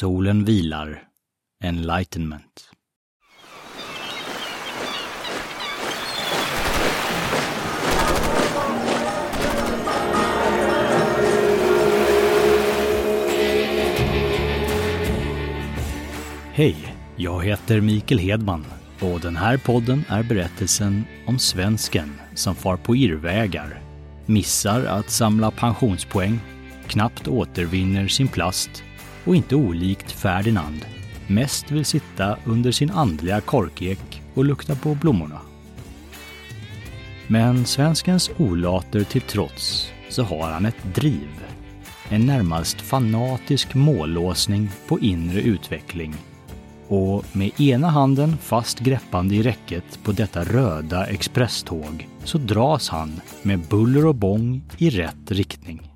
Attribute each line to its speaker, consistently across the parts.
Speaker 1: Solen vilar. Enlightenment. Hej, jag heter Mikael Hedman och den här podden är berättelsen om svensken som far på irrvägar, missar att samla pensionspoäng, knappt återvinner sin plast och inte olikt Ferdinand mest vill sitta under sin andliga korkek och lukta på blommorna. Men svenskens olater till trots så har han ett driv. En närmast fanatisk mållåsning på inre utveckling. Och med ena handen fast greppande i räcket på detta röda expresståg så dras han med buller och bång i rätt riktning.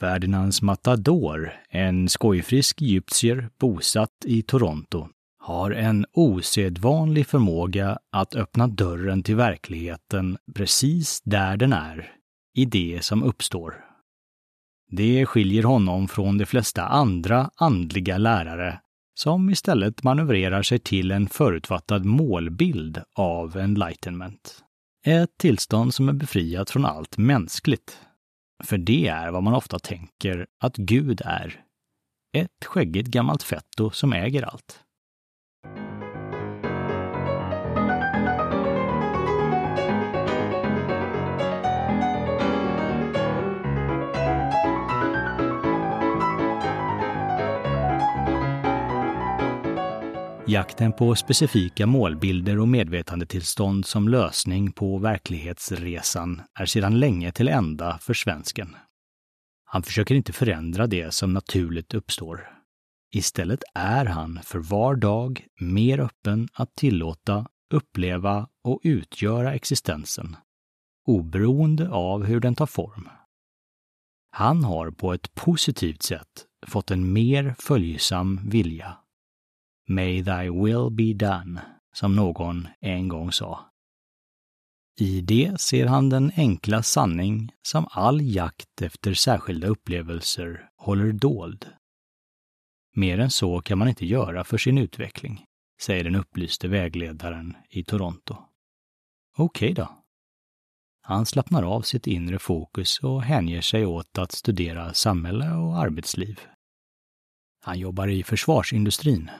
Speaker 1: Ferdinands Matador, en skojfrisk egyptier bosatt i Toronto, har en osedvanlig förmåga att öppna dörren till verkligheten precis där den är, i det som uppstår. Det skiljer honom från de flesta andra andliga lärare som istället manövrerar sig till en förutfattad målbild av enlightenment. Ett tillstånd som är befriat från allt mänskligt. För det är vad man ofta tänker att Gud är. Ett skäggigt gammalt fetto som äger allt. Jakten på specifika målbilder och medvetandetillstånd som lösning på verklighetsresan är sedan länge till ända för svensken. Han försöker inte förändra det som naturligt uppstår. Istället är han för var dag mer öppen att tillåta, uppleva och utgöra existensen, oberoende av hur den tar form. Han har på ett positivt sätt fått en mer följsam vilja May thy will be done, som någon en gång sa. I det ser han den enkla sanning som all jakt efter särskilda upplevelser håller dold. Mer än så kan man inte göra för sin utveckling, säger den upplyste vägledaren i Toronto. Okej okay då. Han slappnar av sitt inre fokus och hänger sig åt att studera samhälle och arbetsliv. Han jobbar i försvarsindustrin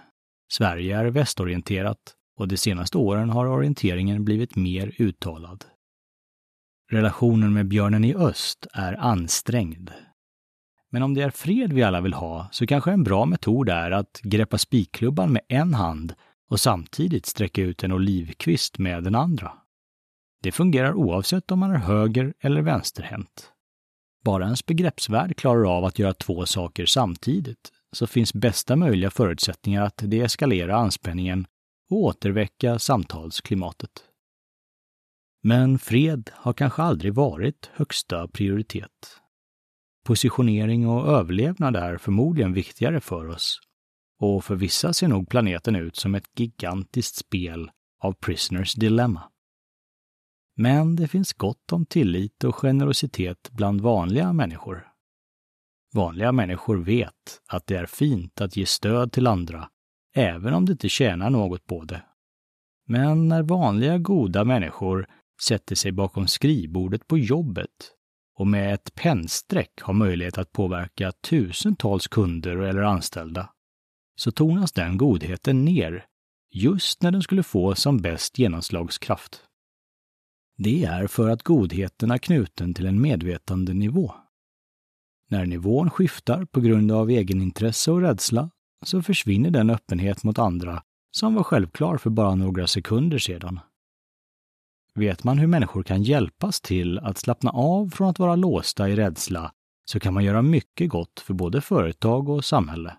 Speaker 1: Sverige är västorienterat och de senaste åren har orienteringen blivit mer uttalad. Relationen med björnen i öst är ansträngd. Men om det är fred vi alla vill ha så kanske en bra metod är att greppa spikklubban med en hand och samtidigt sträcka ut en olivkvist med den andra. Det fungerar oavsett om man är höger eller vänsterhänt. Bara ens begreppsvärld klarar av att göra två saker samtidigt, så finns bästa möjliga förutsättningar att deeskalera anspänningen och återväcka samtalsklimatet. Men fred har kanske aldrig varit högsta prioritet. Positionering och överlevnad är förmodligen viktigare för oss. Och för vissa ser nog planeten ut som ett gigantiskt spel av Prisoners Dilemma. Men det finns gott om tillit och generositet bland vanliga människor. Vanliga människor vet att det är fint att ge stöd till andra, även om det inte tjänar något på det. Men när vanliga goda människor sätter sig bakom skrivbordet på jobbet och med ett pennstreck har möjlighet att påverka tusentals kunder eller anställda, så tonas den godheten ner just när den skulle få som bäst genomslagskraft. Det är för att godheten är knuten till en medvetandenivå. När nivån skiftar på grund av egenintresse och rädsla så försvinner den öppenhet mot andra som var självklar för bara några sekunder sedan. Vet man hur människor kan hjälpas till att slappna av från att vara låsta i rädsla så kan man göra mycket gott för både företag och samhälle.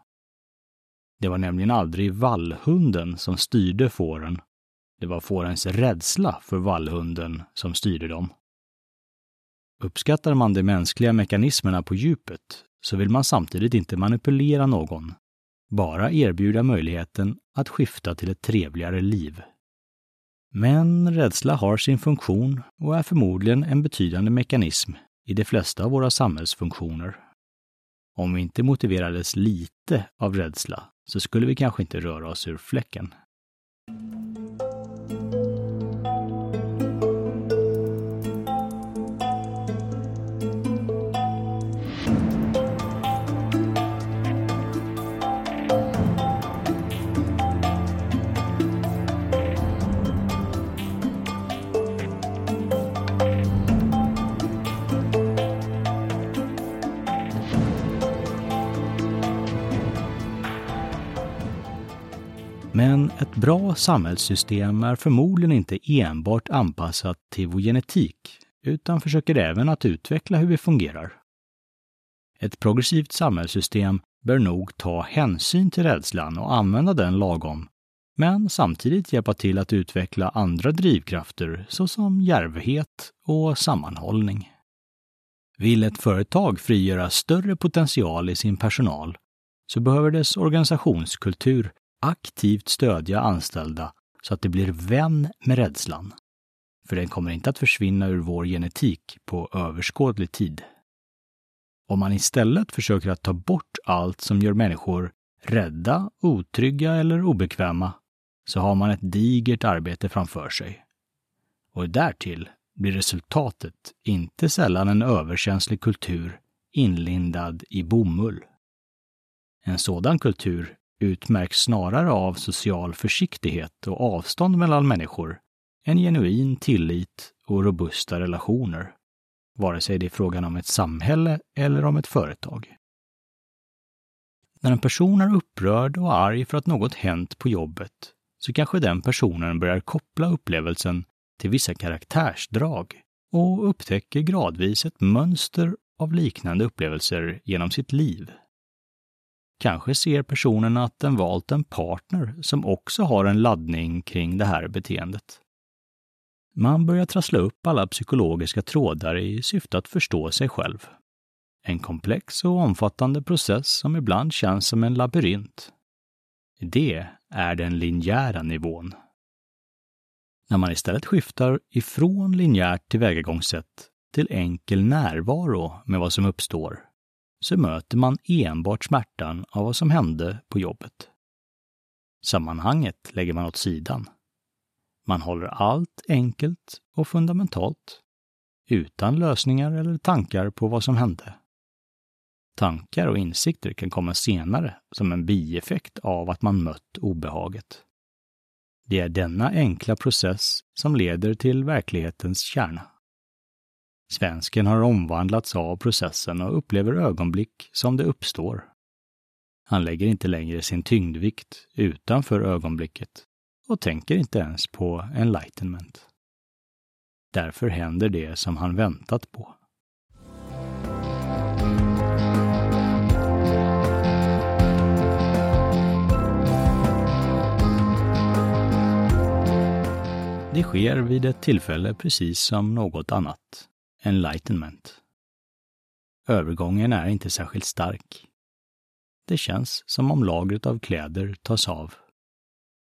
Speaker 1: Det var nämligen aldrig vallhunden som styrde fåren. Det var fårens rädsla för vallhunden som styrde dem. Uppskattar man de mänskliga mekanismerna på djupet så vill man samtidigt inte manipulera någon, bara erbjuda möjligheten att skifta till ett trevligare liv. Men rädsla har sin funktion och är förmodligen en betydande mekanism i de flesta av våra samhällsfunktioner. Om vi inte motiverades lite av rädsla så skulle vi kanske inte röra oss ur fläcken. Ett bra samhällssystem är förmodligen inte enbart anpassat till vår genetik, utan försöker även att utveckla hur vi fungerar. Ett progressivt samhällssystem bör nog ta hänsyn till rädslan och använda den lagom, men samtidigt hjälpa till att utveckla andra drivkrafter såsom djärvhet och sammanhållning. Vill ett företag frigöra större potential i sin personal så behöver dess organisationskultur aktivt stödja anställda så att de blir vän med rädslan. För den kommer inte att försvinna ur vår genetik på överskådlig tid. Om man istället försöker att ta bort allt som gör människor rädda, otrygga eller obekväma så har man ett digert arbete framför sig. Och därtill blir resultatet inte sällan en överkänslig kultur inlindad i bomull. En sådan kultur utmärks snarare av social försiktighet och avstånd mellan människor än genuin tillit och robusta relationer, vare sig det är frågan om ett samhälle eller om ett företag. När en person är upprörd och arg för att något hänt på jobbet så kanske den personen börjar koppla upplevelsen till vissa karaktärsdrag och upptäcker gradvis ett mönster av liknande upplevelser genom sitt liv. Kanske ser personen att den valt en partner som också har en laddning kring det här beteendet. Man börjar trassla upp alla psykologiska trådar i syfte att förstå sig själv. En komplex och omfattande process som ibland känns som en labyrint. Det är den linjära nivån. När man istället skiftar ifrån linjärt tillvägagångssätt till enkel närvaro med vad som uppstår så möter man enbart smärtan av vad som hände på jobbet. Sammanhanget lägger man åt sidan. Man håller allt enkelt och fundamentalt, utan lösningar eller tankar på vad som hände. Tankar och insikter kan komma senare som en bieffekt av att man mött obehaget. Det är denna enkla process som leder till verklighetens kärna. Svensken har omvandlats av processen och upplever ögonblick som det uppstår. Han lägger inte längre sin tyngdvikt utanför ögonblicket och tänker inte ens på enlightenment. Därför händer det som han väntat på. Det sker vid ett tillfälle precis som något annat enlightenment. Övergången är inte särskilt stark. Det känns som om lagret av kläder tas av.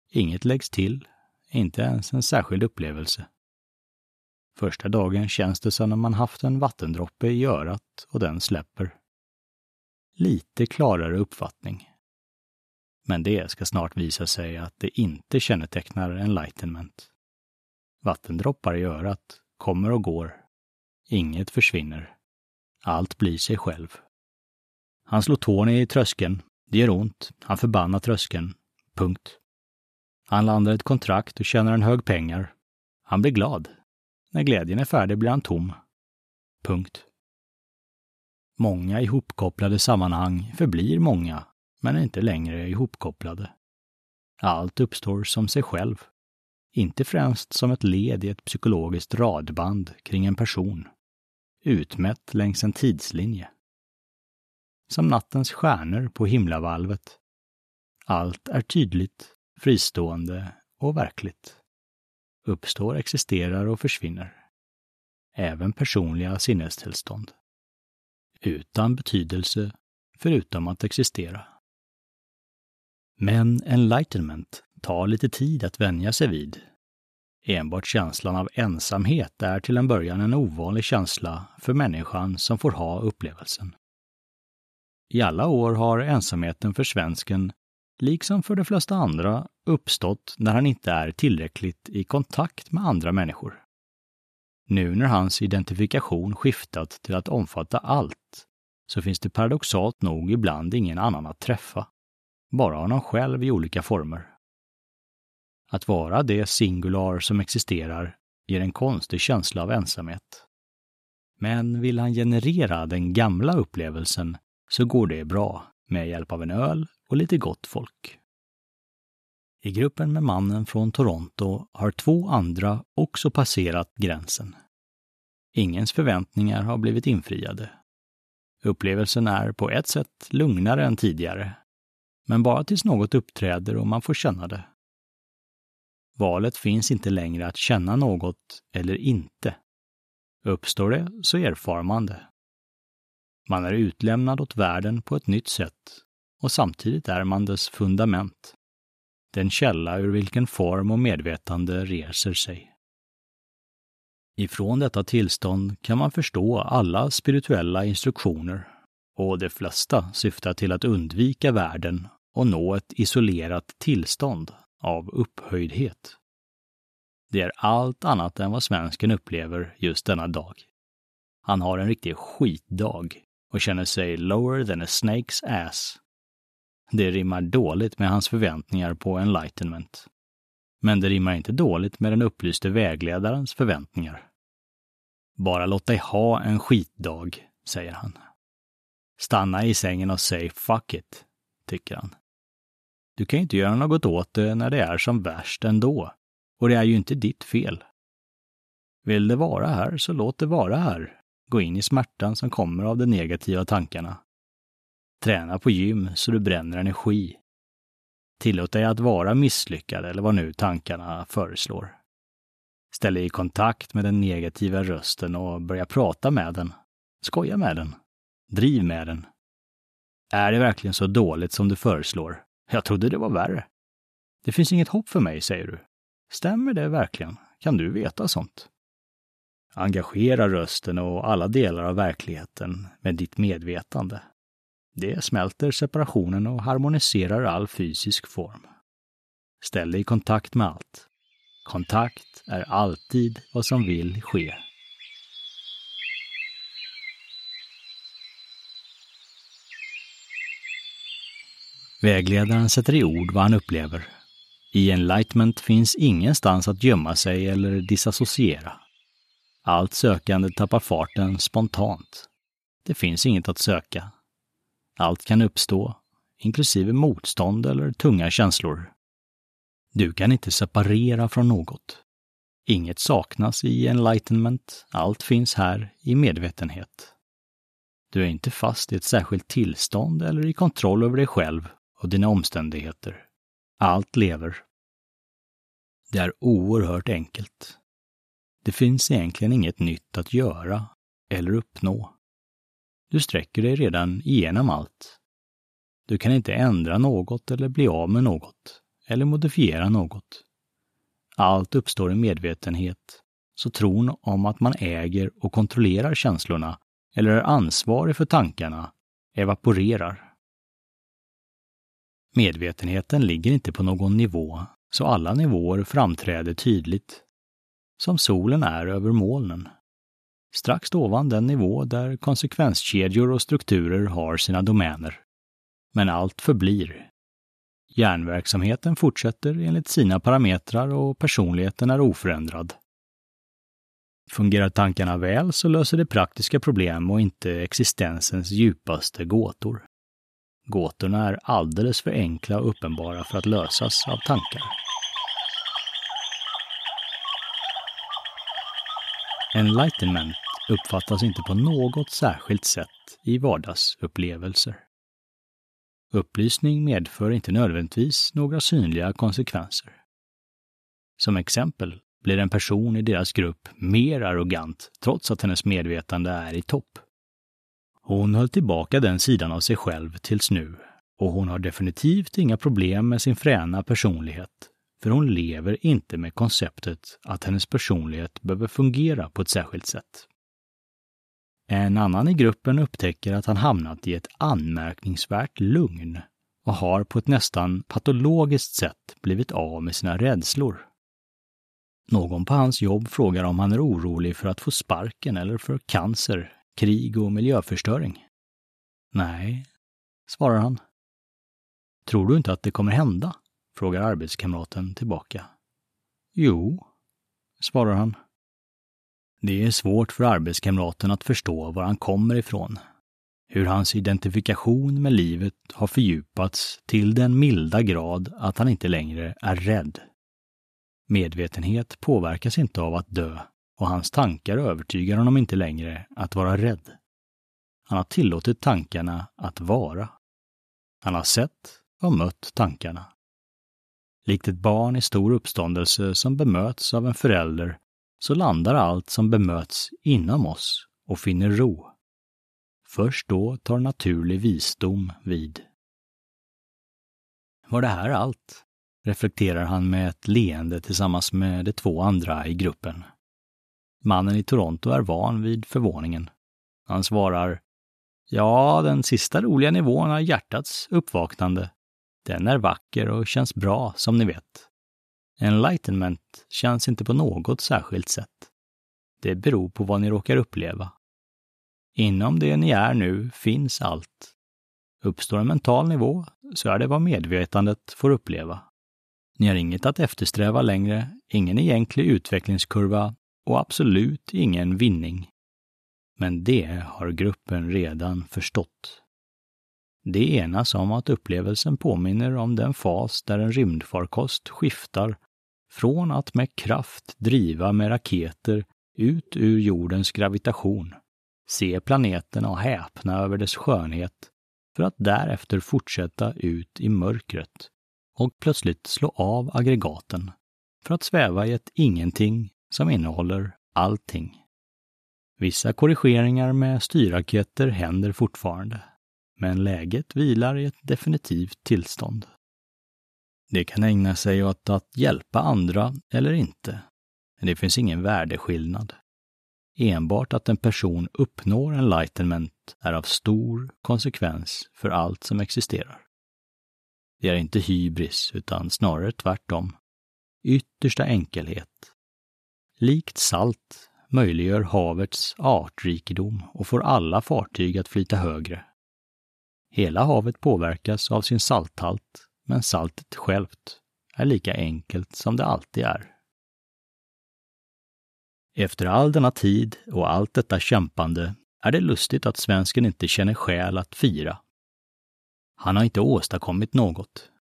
Speaker 1: Inget läggs till, inte ens en särskild upplevelse. Första dagen känns det som när man haft en vattendroppe i örat och den släpper. Lite klarare uppfattning. Men det ska snart visa sig att det inte kännetecknar enlightenment. Vattendroppar i örat kommer och går Inget försvinner. Allt blir sig själv. Han slår tån i tröskeln. Det gör ont. Han förbannar tröskeln. Punkt. Han landar ett kontrakt och tjänar en hög pengar. Han blir glad. När glädjen är färdig blir han tom. Punkt. Många ihopkopplade sammanhang förblir många, men är inte längre ihopkopplade. Allt uppstår som sig själv, inte främst som ett led i ett psykologiskt radband kring en person utmätt längs en tidslinje. Som nattens stjärnor på himlavalvet. Allt är tydligt, fristående och verkligt. Uppstår, existerar och försvinner. Även personliga sinnestillstånd. Utan betydelse, förutom att existera. Men enlightenment tar lite tid att vänja sig vid Enbart känslan av ensamhet är till en början en ovanlig känsla för människan som får ha upplevelsen. I alla år har ensamheten för svensken, liksom för de flesta andra, uppstått när han inte är tillräckligt i kontakt med andra människor. Nu när hans identifikation skiftat till att omfatta allt, så finns det paradoxalt nog ibland ingen annan att träffa. Bara honom själv i olika former. Att vara det singular som existerar ger en konstig känsla av ensamhet. Men vill han generera den gamla upplevelsen så går det bra med hjälp av en öl och lite gott folk. I gruppen med mannen från Toronto har två andra också passerat gränsen. Ingens förväntningar har blivit infriade. Upplevelsen är på ett sätt lugnare än tidigare, men bara tills något uppträder och man får känna det. Valet finns inte längre att känna något eller inte. Uppstår det så erfar man det. Man är utlämnad åt världen på ett nytt sätt och samtidigt är man dess fundament. Den källa ur vilken form och medvetande reser sig. Ifrån detta tillstånd kan man förstå alla spirituella instruktioner och de flesta syftar till att undvika världen och nå ett isolerat tillstånd av upphöjdhet. Det är allt annat än vad svensken upplever just denna dag. Han har en riktig skitdag och känner sig lower than a snake's ass. Det rimmar dåligt med hans förväntningar på enlightenment. Men det rimmar inte dåligt med den upplyste vägledarens förväntningar. Bara låt dig ha en skitdag, säger han. Stanna i sängen och säg fuck it, tycker han. Du kan ju inte göra något åt det när det är som värst ändå. Och det är ju inte ditt fel. Vill det vara här, så låt det vara här. Gå in i smärtan som kommer av de negativa tankarna. Träna på gym så du bränner energi. Tillåt dig att vara misslyckad eller vad nu tankarna föreslår. Ställ dig i kontakt med den negativa rösten och börja prata med den. Skoja med den. Driv med den. Är det verkligen så dåligt som du föreslår? Jag trodde det var värre. Det finns inget hopp för mig, säger du. Stämmer det verkligen? Kan du veta sånt? Engagera rösten och alla delar av verkligheten med ditt medvetande. Det smälter separationen och harmoniserar all fysisk form. Ställ dig i kontakt med allt. Kontakt är alltid vad som vill ske. Vägledaren sätter i ord vad han upplever. I enlightenment finns ingenstans att gömma sig eller disassociera. Allt sökande tappar farten spontant. Det finns inget att söka. Allt kan uppstå, inklusive motstånd eller tunga känslor. Du kan inte separera från något. Inget saknas i enlightenment, allt finns här i medvetenhet. Du är inte fast i ett särskilt tillstånd eller i kontroll över dig själv och dina omständigheter. Allt lever. Det är oerhört enkelt. Det finns egentligen inget nytt att göra eller uppnå. Du sträcker dig redan igenom allt. Du kan inte ändra något eller bli av med något eller modifiera något. Allt uppstår i medvetenhet, så tron om att man äger och kontrollerar känslorna eller är ansvarig för tankarna evaporerar. Medvetenheten ligger inte på någon nivå, så alla nivåer framträder tydligt. Som solen är över molnen. Strax ovan den nivå där konsekvenskedjor och strukturer har sina domäner. Men allt förblir. Hjärnverksamheten fortsätter enligt sina parametrar och personligheten är oförändrad. Fungerar tankarna väl så löser det praktiska problem och inte existensens djupaste gåtor. Gåtorna är alldeles för enkla och uppenbara för att lösas av tankar. Enlightenment uppfattas inte på något särskilt sätt i vardagsupplevelser. Upplysning medför inte nödvändigtvis några synliga konsekvenser. Som exempel blir en person i deras grupp mer arrogant trots att hennes medvetande är i topp. Hon höll tillbaka den sidan av sig själv tills nu och hon har definitivt inga problem med sin fräna personlighet, för hon lever inte med konceptet att hennes personlighet behöver fungera på ett särskilt sätt. En annan i gruppen upptäcker att han hamnat i ett anmärkningsvärt lugn och har på ett nästan patologiskt sätt blivit av med sina rädslor. Någon på hans jobb frågar om han är orolig för att få sparken eller för cancer, krig och miljöförstöring. Nej, svarar han. Tror du inte att det kommer hända? frågar arbetskamraten tillbaka. Jo, svarar han. Det är svårt för arbetskamraten att förstå var han kommer ifrån. Hur hans identifikation med livet har fördjupats till den milda grad att han inte längre är rädd. Medvetenhet påverkas inte av att dö och hans tankar övertygar honom inte längre att vara rädd. Han har tillåtit tankarna att vara. Han har sett och mött tankarna. Likt ett barn i stor uppståndelse som bemöts av en förälder så landar allt som bemöts inom oss och finner ro. Först då tar naturlig visdom vid. Var det här allt? reflekterar han med ett leende tillsammans med de två andra i gruppen. Mannen i Toronto är van vid förvåningen. Han svarar Ja, den sista roliga nivån är hjärtats uppvaknande. Den är vacker och känns bra, som ni vet. Enlightenment känns inte på något särskilt sätt. Det beror på vad ni råkar uppleva. Inom det ni är nu finns allt. Uppstår en mental nivå så är det vad medvetandet får uppleva. Ni har inget att eftersträva längre, ingen egentlig utvecklingskurva och absolut ingen vinning. Men det har gruppen redan förstått. Det enas om att upplevelsen påminner om den fas där en rymdfarkost skiftar från att med kraft driva med raketer ut ur jordens gravitation, se planeten och häpna över dess skönhet, för att därefter fortsätta ut i mörkret och plötsligt slå av aggregaten för att sväva i ett ingenting som innehåller allting. Vissa korrigeringar med styrraketer händer fortfarande, men läget vilar i ett definitivt tillstånd. Det kan ägna sig åt att hjälpa andra eller inte. Det finns ingen värdeskillnad. Enbart att en person uppnår enlightenment är av stor konsekvens för allt som existerar. Det är inte hybris, utan snarare tvärtom. Yttersta enkelhet. Likt salt möjliggör havets artrikedom och får alla fartyg att flyta högre. Hela havet påverkas av sin salthalt men saltet självt är lika enkelt som det alltid är. Efter all denna tid och allt detta kämpande är det lustigt att svensken inte känner skäl att fira. Han har inte åstadkommit något.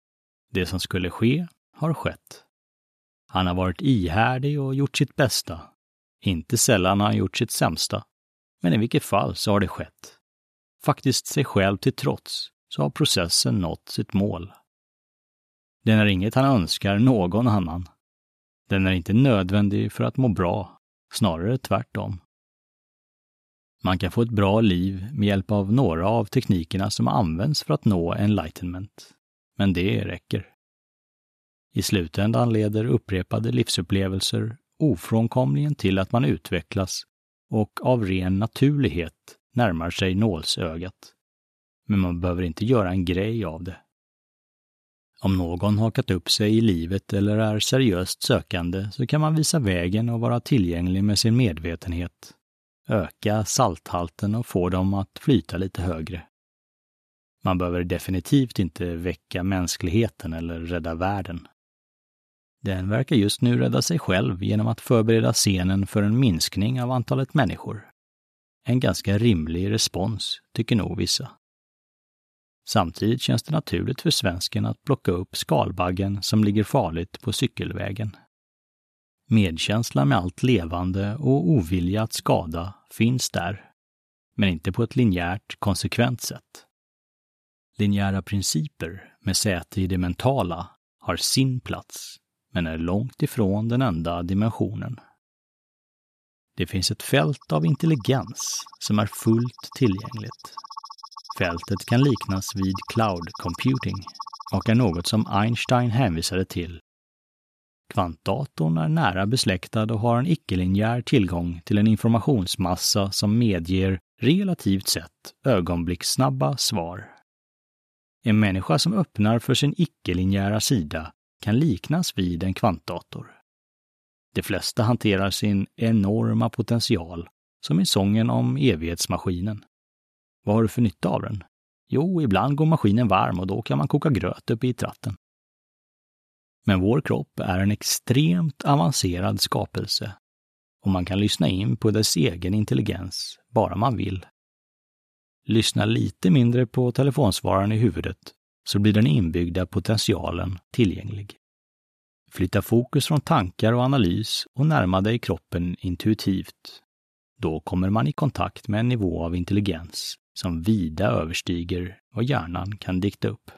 Speaker 1: Det som skulle ske har skett. Han har varit ihärdig och gjort sitt bästa. Inte sällan har han gjort sitt sämsta. Men i vilket fall så har det skett. Faktiskt sig själv till trots så har processen nått sitt mål. Den är inget han önskar någon annan. Den är inte nödvändig för att må bra, snarare tvärtom. Man kan få ett bra liv med hjälp av några av teknikerna som används för att nå enlightenment. Men det räcker. I slutändan leder upprepade livsupplevelser ofrånkomligen till att man utvecklas och av ren naturlighet närmar sig nålsögat. Men man behöver inte göra en grej av det. Om någon hakat upp sig i livet eller är seriöst sökande så kan man visa vägen och vara tillgänglig med sin medvetenhet, öka salthalten och få dem att flyta lite högre. Man behöver definitivt inte väcka mänskligheten eller rädda världen. Den verkar just nu rädda sig själv genom att förbereda scenen för en minskning av antalet människor. En ganska rimlig respons, tycker nog vissa. Samtidigt känns det naturligt för svensken att plocka upp skalbaggen som ligger farligt på cykelvägen. Medkänsla med allt levande och ovilja att skada finns där, men inte på ett linjärt, konsekvent sätt. Linjära principer med säte i det mentala har sin plats, men är långt ifrån den enda dimensionen. Det finns ett fält av intelligens som är fullt tillgängligt Fältet kan liknas vid cloud computing och är något som Einstein hänvisade till. Kvantdatorn är nära besläktad och har en icke-linjär tillgång till en informationsmassa som medger relativt sett ögonblickssnabba svar. En människa som öppnar för sin icke-linjära sida kan liknas vid en kvantdator. De flesta hanterar sin enorma potential, som i sången om evighetsmaskinen. Vad har du för nytta av den? Jo, ibland går maskinen varm och då kan man koka gröt uppe i tratten. Men vår kropp är en extremt avancerad skapelse och man kan lyssna in på dess egen intelligens, bara man vill. Lyssna lite mindre på telefonsvararen i huvudet så blir den inbyggda potentialen tillgänglig. Flytta fokus från tankar och analys och närma dig kroppen intuitivt. Då kommer man i kontakt med en nivå av intelligens som vida överstiger vad hjärnan kan dikta upp.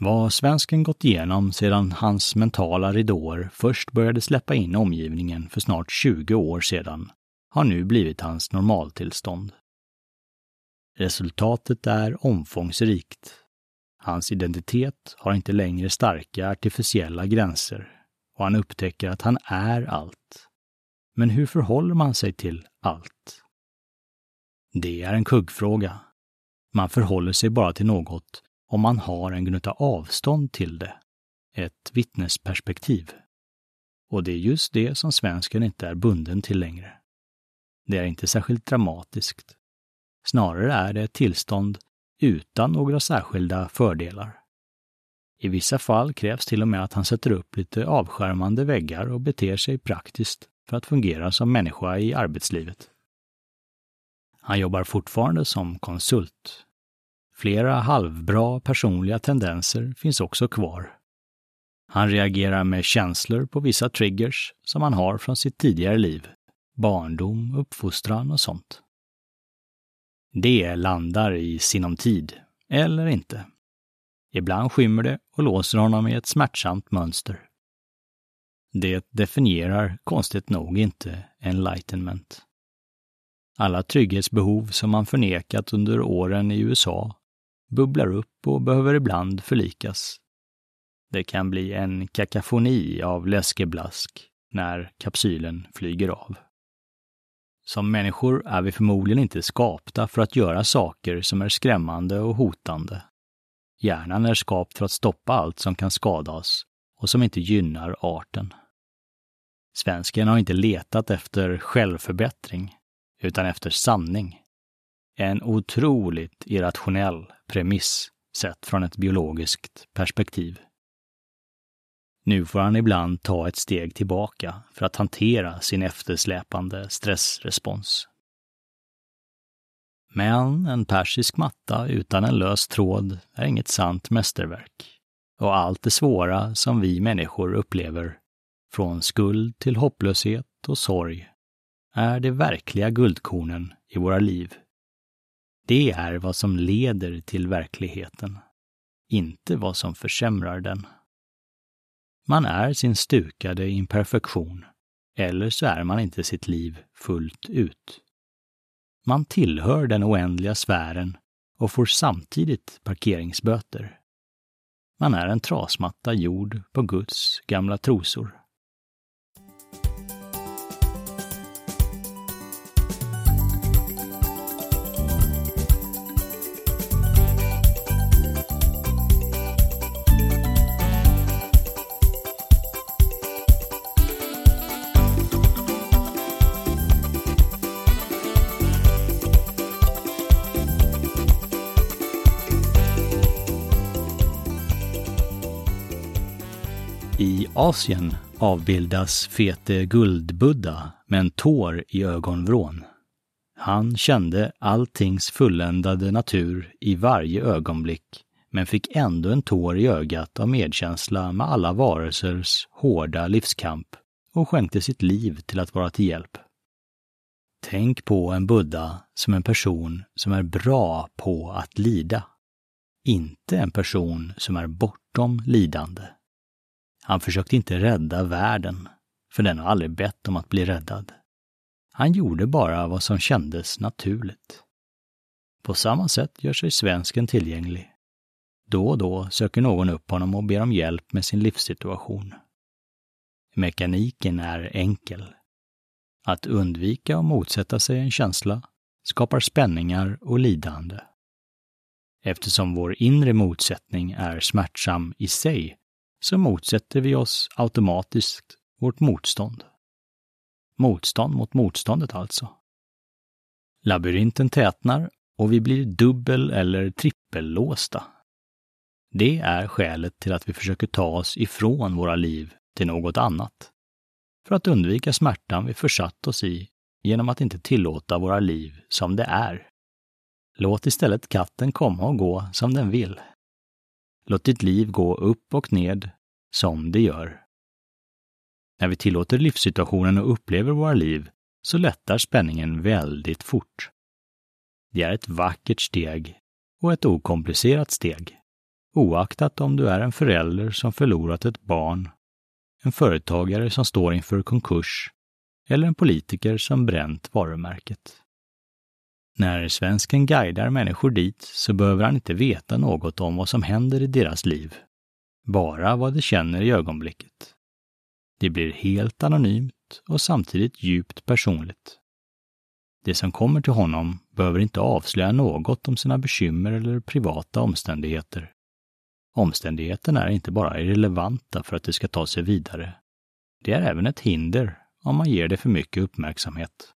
Speaker 1: Vad svensken gått igenom sedan hans mentala ridåer först började släppa in omgivningen för snart 20 år sedan har nu blivit hans normaltillstånd. Resultatet är omfångsrikt. Hans identitet har inte längre starka artificiella gränser och han upptäcker att han är allt. Men hur förhåller man sig till allt? Det är en kuggfråga. Man förhåller sig bara till något om man har en gnutta avstånd till det. Ett vittnesperspektiv. Och det är just det som svensken inte är bunden till längre. Det är inte särskilt dramatiskt. Snarare är det ett tillstånd utan några särskilda fördelar. I vissa fall krävs till och med att han sätter upp lite avskärmande väggar och beter sig praktiskt för att fungera som människa i arbetslivet. Han jobbar fortfarande som konsult. Flera halvbra personliga tendenser finns också kvar. Han reagerar med känslor på vissa triggers som han har från sitt tidigare liv, barndom, uppfostran och sånt. Det landar i sinom tid, eller inte. Ibland skymmer det och låser honom i ett smärtsamt mönster. Det definierar konstigt nog inte enlightenment. Alla trygghetsbehov som man förnekat under åren i USA bubblar upp och behöver ibland förlikas. Det kan bli en kakafoni av läskeblask när kapsylen flyger av. Som människor är vi förmodligen inte skapta för att göra saker som är skrämmande och hotande. Hjärnan är skapt för att stoppa allt som kan skada oss och som inte gynnar arten. Svensken har inte letat efter självförbättring, utan efter sanning. En otroligt irrationell premiss sett från ett biologiskt perspektiv. Nu får han ibland ta ett steg tillbaka för att hantera sin eftersläpande stressrespons. Men en persisk matta utan en lös tråd är inget sant mästerverk. Och allt det svåra som vi människor upplever, från skuld till hopplöshet och sorg, är de verkliga guldkornen i våra liv. Det är vad som leder till verkligheten, inte vad som försämrar den. Man är sin stukade imperfektion, eller så är man inte sitt liv fullt ut. Man tillhör den oändliga sfären och får samtidigt parkeringsböter. Man är en trasmatta gjord på Guds gamla trosor. Asien avbildas fete guldbuddha med en tår i ögonvrån. Han kände alltings fulländade natur i varje ögonblick, men fick ändå en tår i ögat av medkänsla med alla varelsers hårda livskamp och skänkte sitt liv till att vara till hjälp. Tänk på en buddha som en person som är bra på att lida, inte en person som är bortom lidande. Han försökte inte rädda världen, för den har aldrig bett om att bli räddad. Han gjorde bara vad som kändes naturligt. På samma sätt gör sig svensken tillgänglig. Då och då söker någon upp honom och ber om hjälp med sin livssituation. Mekaniken är enkel. Att undvika och motsätta sig en känsla skapar spänningar och lidande. Eftersom vår inre motsättning är smärtsam i sig så motsätter vi oss automatiskt vårt motstånd. Motstånd mot motståndet alltså. Labyrinten tätnar och vi blir dubbel eller trippellåsta. Det är skälet till att vi försöker ta oss ifrån våra liv till något annat. För att undvika smärtan vi försatt oss i genom att inte tillåta våra liv som det är. Låt istället katten komma och gå som den vill. Låt ditt liv gå upp och ned som det gör. När vi tillåter livssituationen och upplever våra liv så lättar spänningen väldigt fort. Det är ett vackert steg och ett okomplicerat steg. Oaktat om du är en förälder som förlorat ett barn, en företagare som står inför konkurs eller en politiker som bränt varumärket. När svensken guidar människor dit så behöver han inte veta något om vad som händer i deras liv, bara vad de känner i ögonblicket. Det blir helt anonymt och samtidigt djupt personligt. Det som kommer till honom behöver inte avslöja något om sina bekymmer eller privata omständigheter. Omständigheterna är inte bara irrelevanta för att det ska ta sig vidare. Det är även ett hinder om man ger det för mycket uppmärksamhet.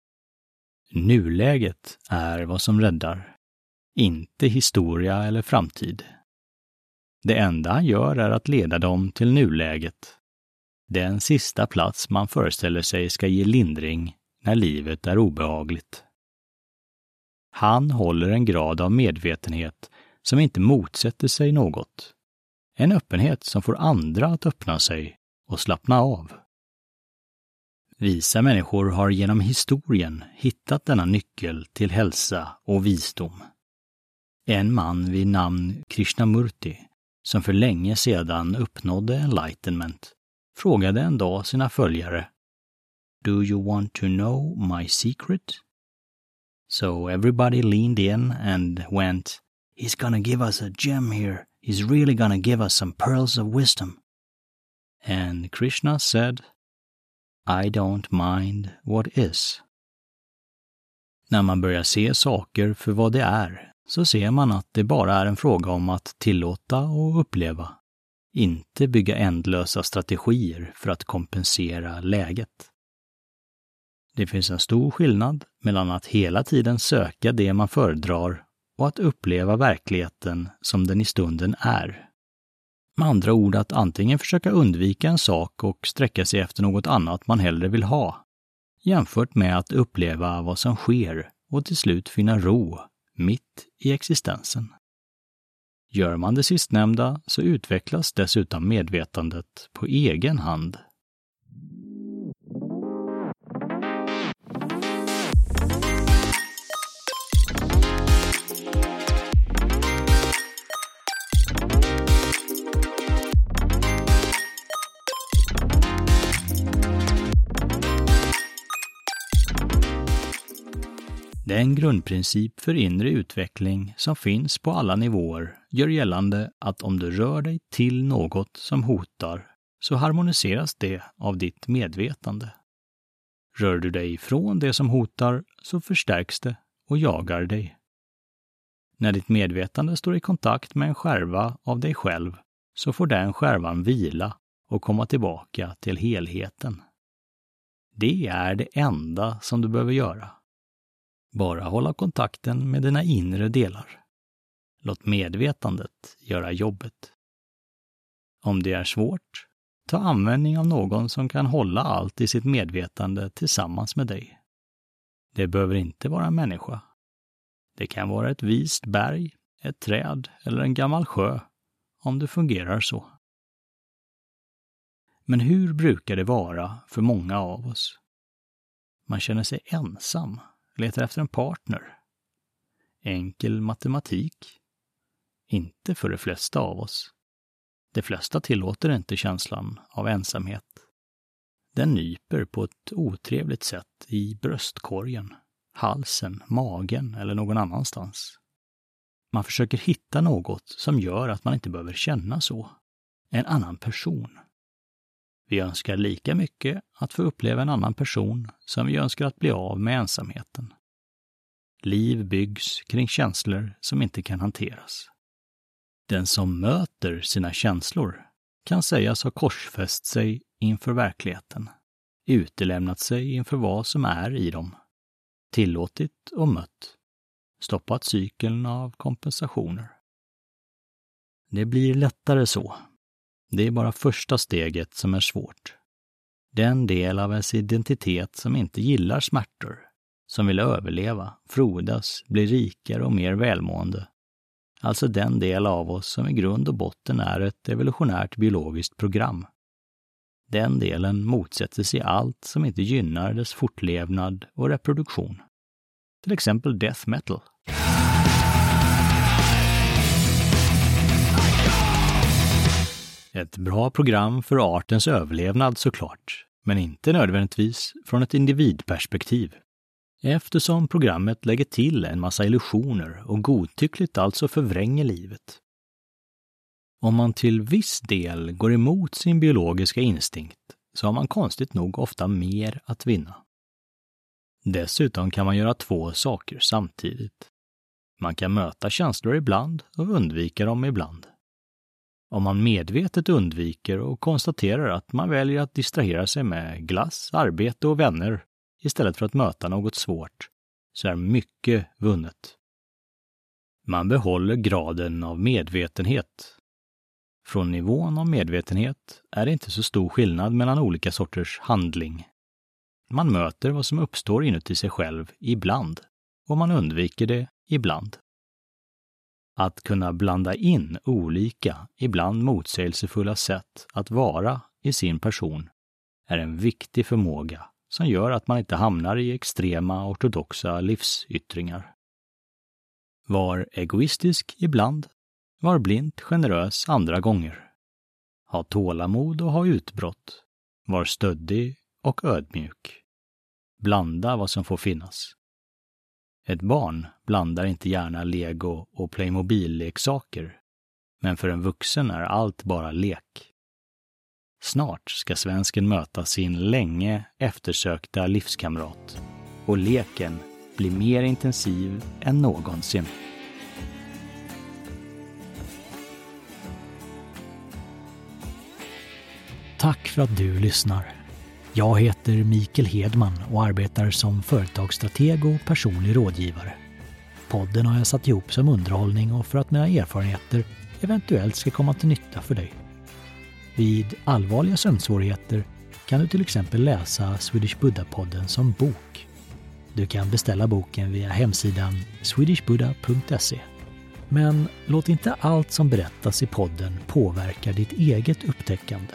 Speaker 1: Nuläget är vad som räddar, inte historia eller framtid. Det enda han gör är att leda dem till nuläget, den sista plats man föreställer sig ska ge lindring när livet är obehagligt. Han håller en grad av medvetenhet som inte motsätter sig något. En öppenhet som får andra att öppna sig och slappna av. Visa människor har genom historien hittat denna nyckel till hälsa och visdom. En man vid namn Krishnamurti, som för länge sedan uppnådde enlightenment, frågade en dag sina följare Do you want to know my secret? So everybody leaned in and went He's gonna give us a gem here. He's really gonna give us some pearls of wisdom. And Krishna said I don't mind what is. När man börjar se saker för vad det är så ser man att det bara är en fråga om att tillåta och uppleva, inte bygga ändlösa strategier för att kompensera läget. Det finns en stor skillnad mellan att hela tiden söka det man föredrar och att uppleva verkligheten som den i stunden är. Med andra ord att antingen försöka undvika en sak och sträcka sig efter något annat man hellre vill ha, jämfört med att uppleva vad som sker och till slut finna ro mitt i existensen. Gör man det sistnämnda så utvecklas dessutom medvetandet på egen hand. Den grundprincip för inre utveckling som finns på alla nivåer gör gällande att om du rör dig till något som hotar så harmoniseras det av ditt medvetande. Rör du dig ifrån det som hotar så förstärks det och jagar dig. När ditt medvetande står i kontakt med en skärva av dig själv så får den skärvan vila och komma tillbaka till helheten. Det är det enda som du behöver göra. Bara hålla kontakten med dina inre delar. Låt medvetandet göra jobbet. Om det är svårt, ta användning av någon som kan hålla allt i sitt medvetande tillsammans med dig. Det behöver inte vara en människa. Det kan vara ett vist berg, ett träd eller en gammal sjö, om det fungerar så. Men hur brukar det vara för många av oss? Man känner sig ensam letar efter en partner. Enkel matematik. Inte för de flesta av oss. De flesta tillåter inte känslan av ensamhet. Den nyper på ett otrevligt sätt i bröstkorgen, halsen, magen eller någon annanstans. Man försöker hitta något som gör att man inte behöver känna så. En annan person. Vi önskar lika mycket att få uppleva en annan person som vi önskar att bli av med ensamheten. Liv byggs kring känslor som inte kan hanteras. Den som möter sina känslor kan sägas ha korsfäst sig inför verkligheten, utelämnat sig inför vad som är i dem, tillåtit och mött, stoppat cykeln av kompensationer. Det blir lättare så. Det är bara första steget som är svårt. Den del av ens identitet som inte gillar smärtor, som vill överleva, frodas, bli rikare och mer välmående. Alltså den del av oss som i grund och botten är ett evolutionärt biologiskt program. Den delen motsätter sig allt som inte gynnar dess fortlevnad och reproduktion. Till exempel death metal. Ett bra program för artens överlevnad såklart, men inte nödvändigtvis från ett individperspektiv. Eftersom programmet lägger till en massa illusioner och godtyckligt alltså förvränger livet. Om man till viss del går emot sin biologiska instinkt så har man konstigt nog ofta mer att vinna. Dessutom kan man göra två saker samtidigt. Man kan möta känslor ibland och undvika dem ibland. Om man medvetet undviker och konstaterar att man väljer att distrahera sig med glass, arbete och vänner istället för att möta något svårt, så är mycket vunnet. Man behåller graden av medvetenhet. Från nivån av medvetenhet är det inte så stor skillnad mellan olika sorters handling. Man möter vad som uppstår inuti sig själv ibland och man undviker det ibland. Att kunna blanda in olika, ibland motsägelsefulla sätt att vara i sin person är en viktig förmåga som gör att man inte hamnar i extrema ortodoxa livsyttringar. Var egoistisk ibland, var blint generös andra gånger. Ha tålamod och ha utbrott. Var stöddig och ödmjuk. Blanda vad som får finnas. Ett barn blandar inte gärna lego och Playmobil-leksaker, men för en vuxen är allt bara lek. Snart ska svensken möta sin länge eftersökta livskamrat och leken blir mer intensiv än någonsin. Tack för att du lyssnar. Jag heter Mikael Hedman och arbetar som företagsstrateg och personlig rådgivare. Podden har jag satt ihop som underhållning och för att mina erfarenheter eventuellt ska komma till nytta för dig. Vid allvarliga sömnsvårigheter kan du till exempel läsa Swedish Buddha-podden som bok. Du kan beställa boken via hemsidan swedishbuddha.se. Men låt inte allt som berättas i podden påverka ditt eget upptäckande.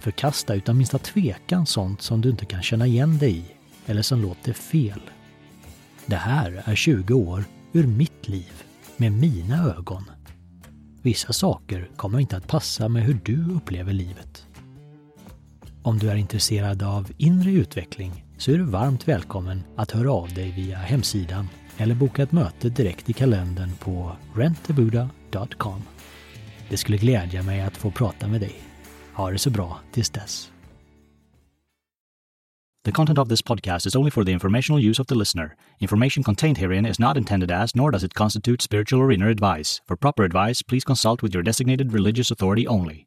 Speaker 1: Förkasta utan minsta tvekan sånt som du inte kan känna igen dig i eller som låter fel. Det här är 20 år ur mitt liv med mina ögon Vissa saker kommer inte att passa med hur du upplever livet. Om du är intresserad av inre utveckling så är du varmt välkommen att höra av dig via hemsidan eller boka ett möte direkt i kalendern på rentabuda.com. Det skulle glädja mig att få prata med dig. Ha det så bra tills dess. The content of this podcast is only for the informational use of the listener. Information contained herein is not intended as, nor does it constitute spiritual or inner advice. For proper advice, please consult with your designated religious authority only.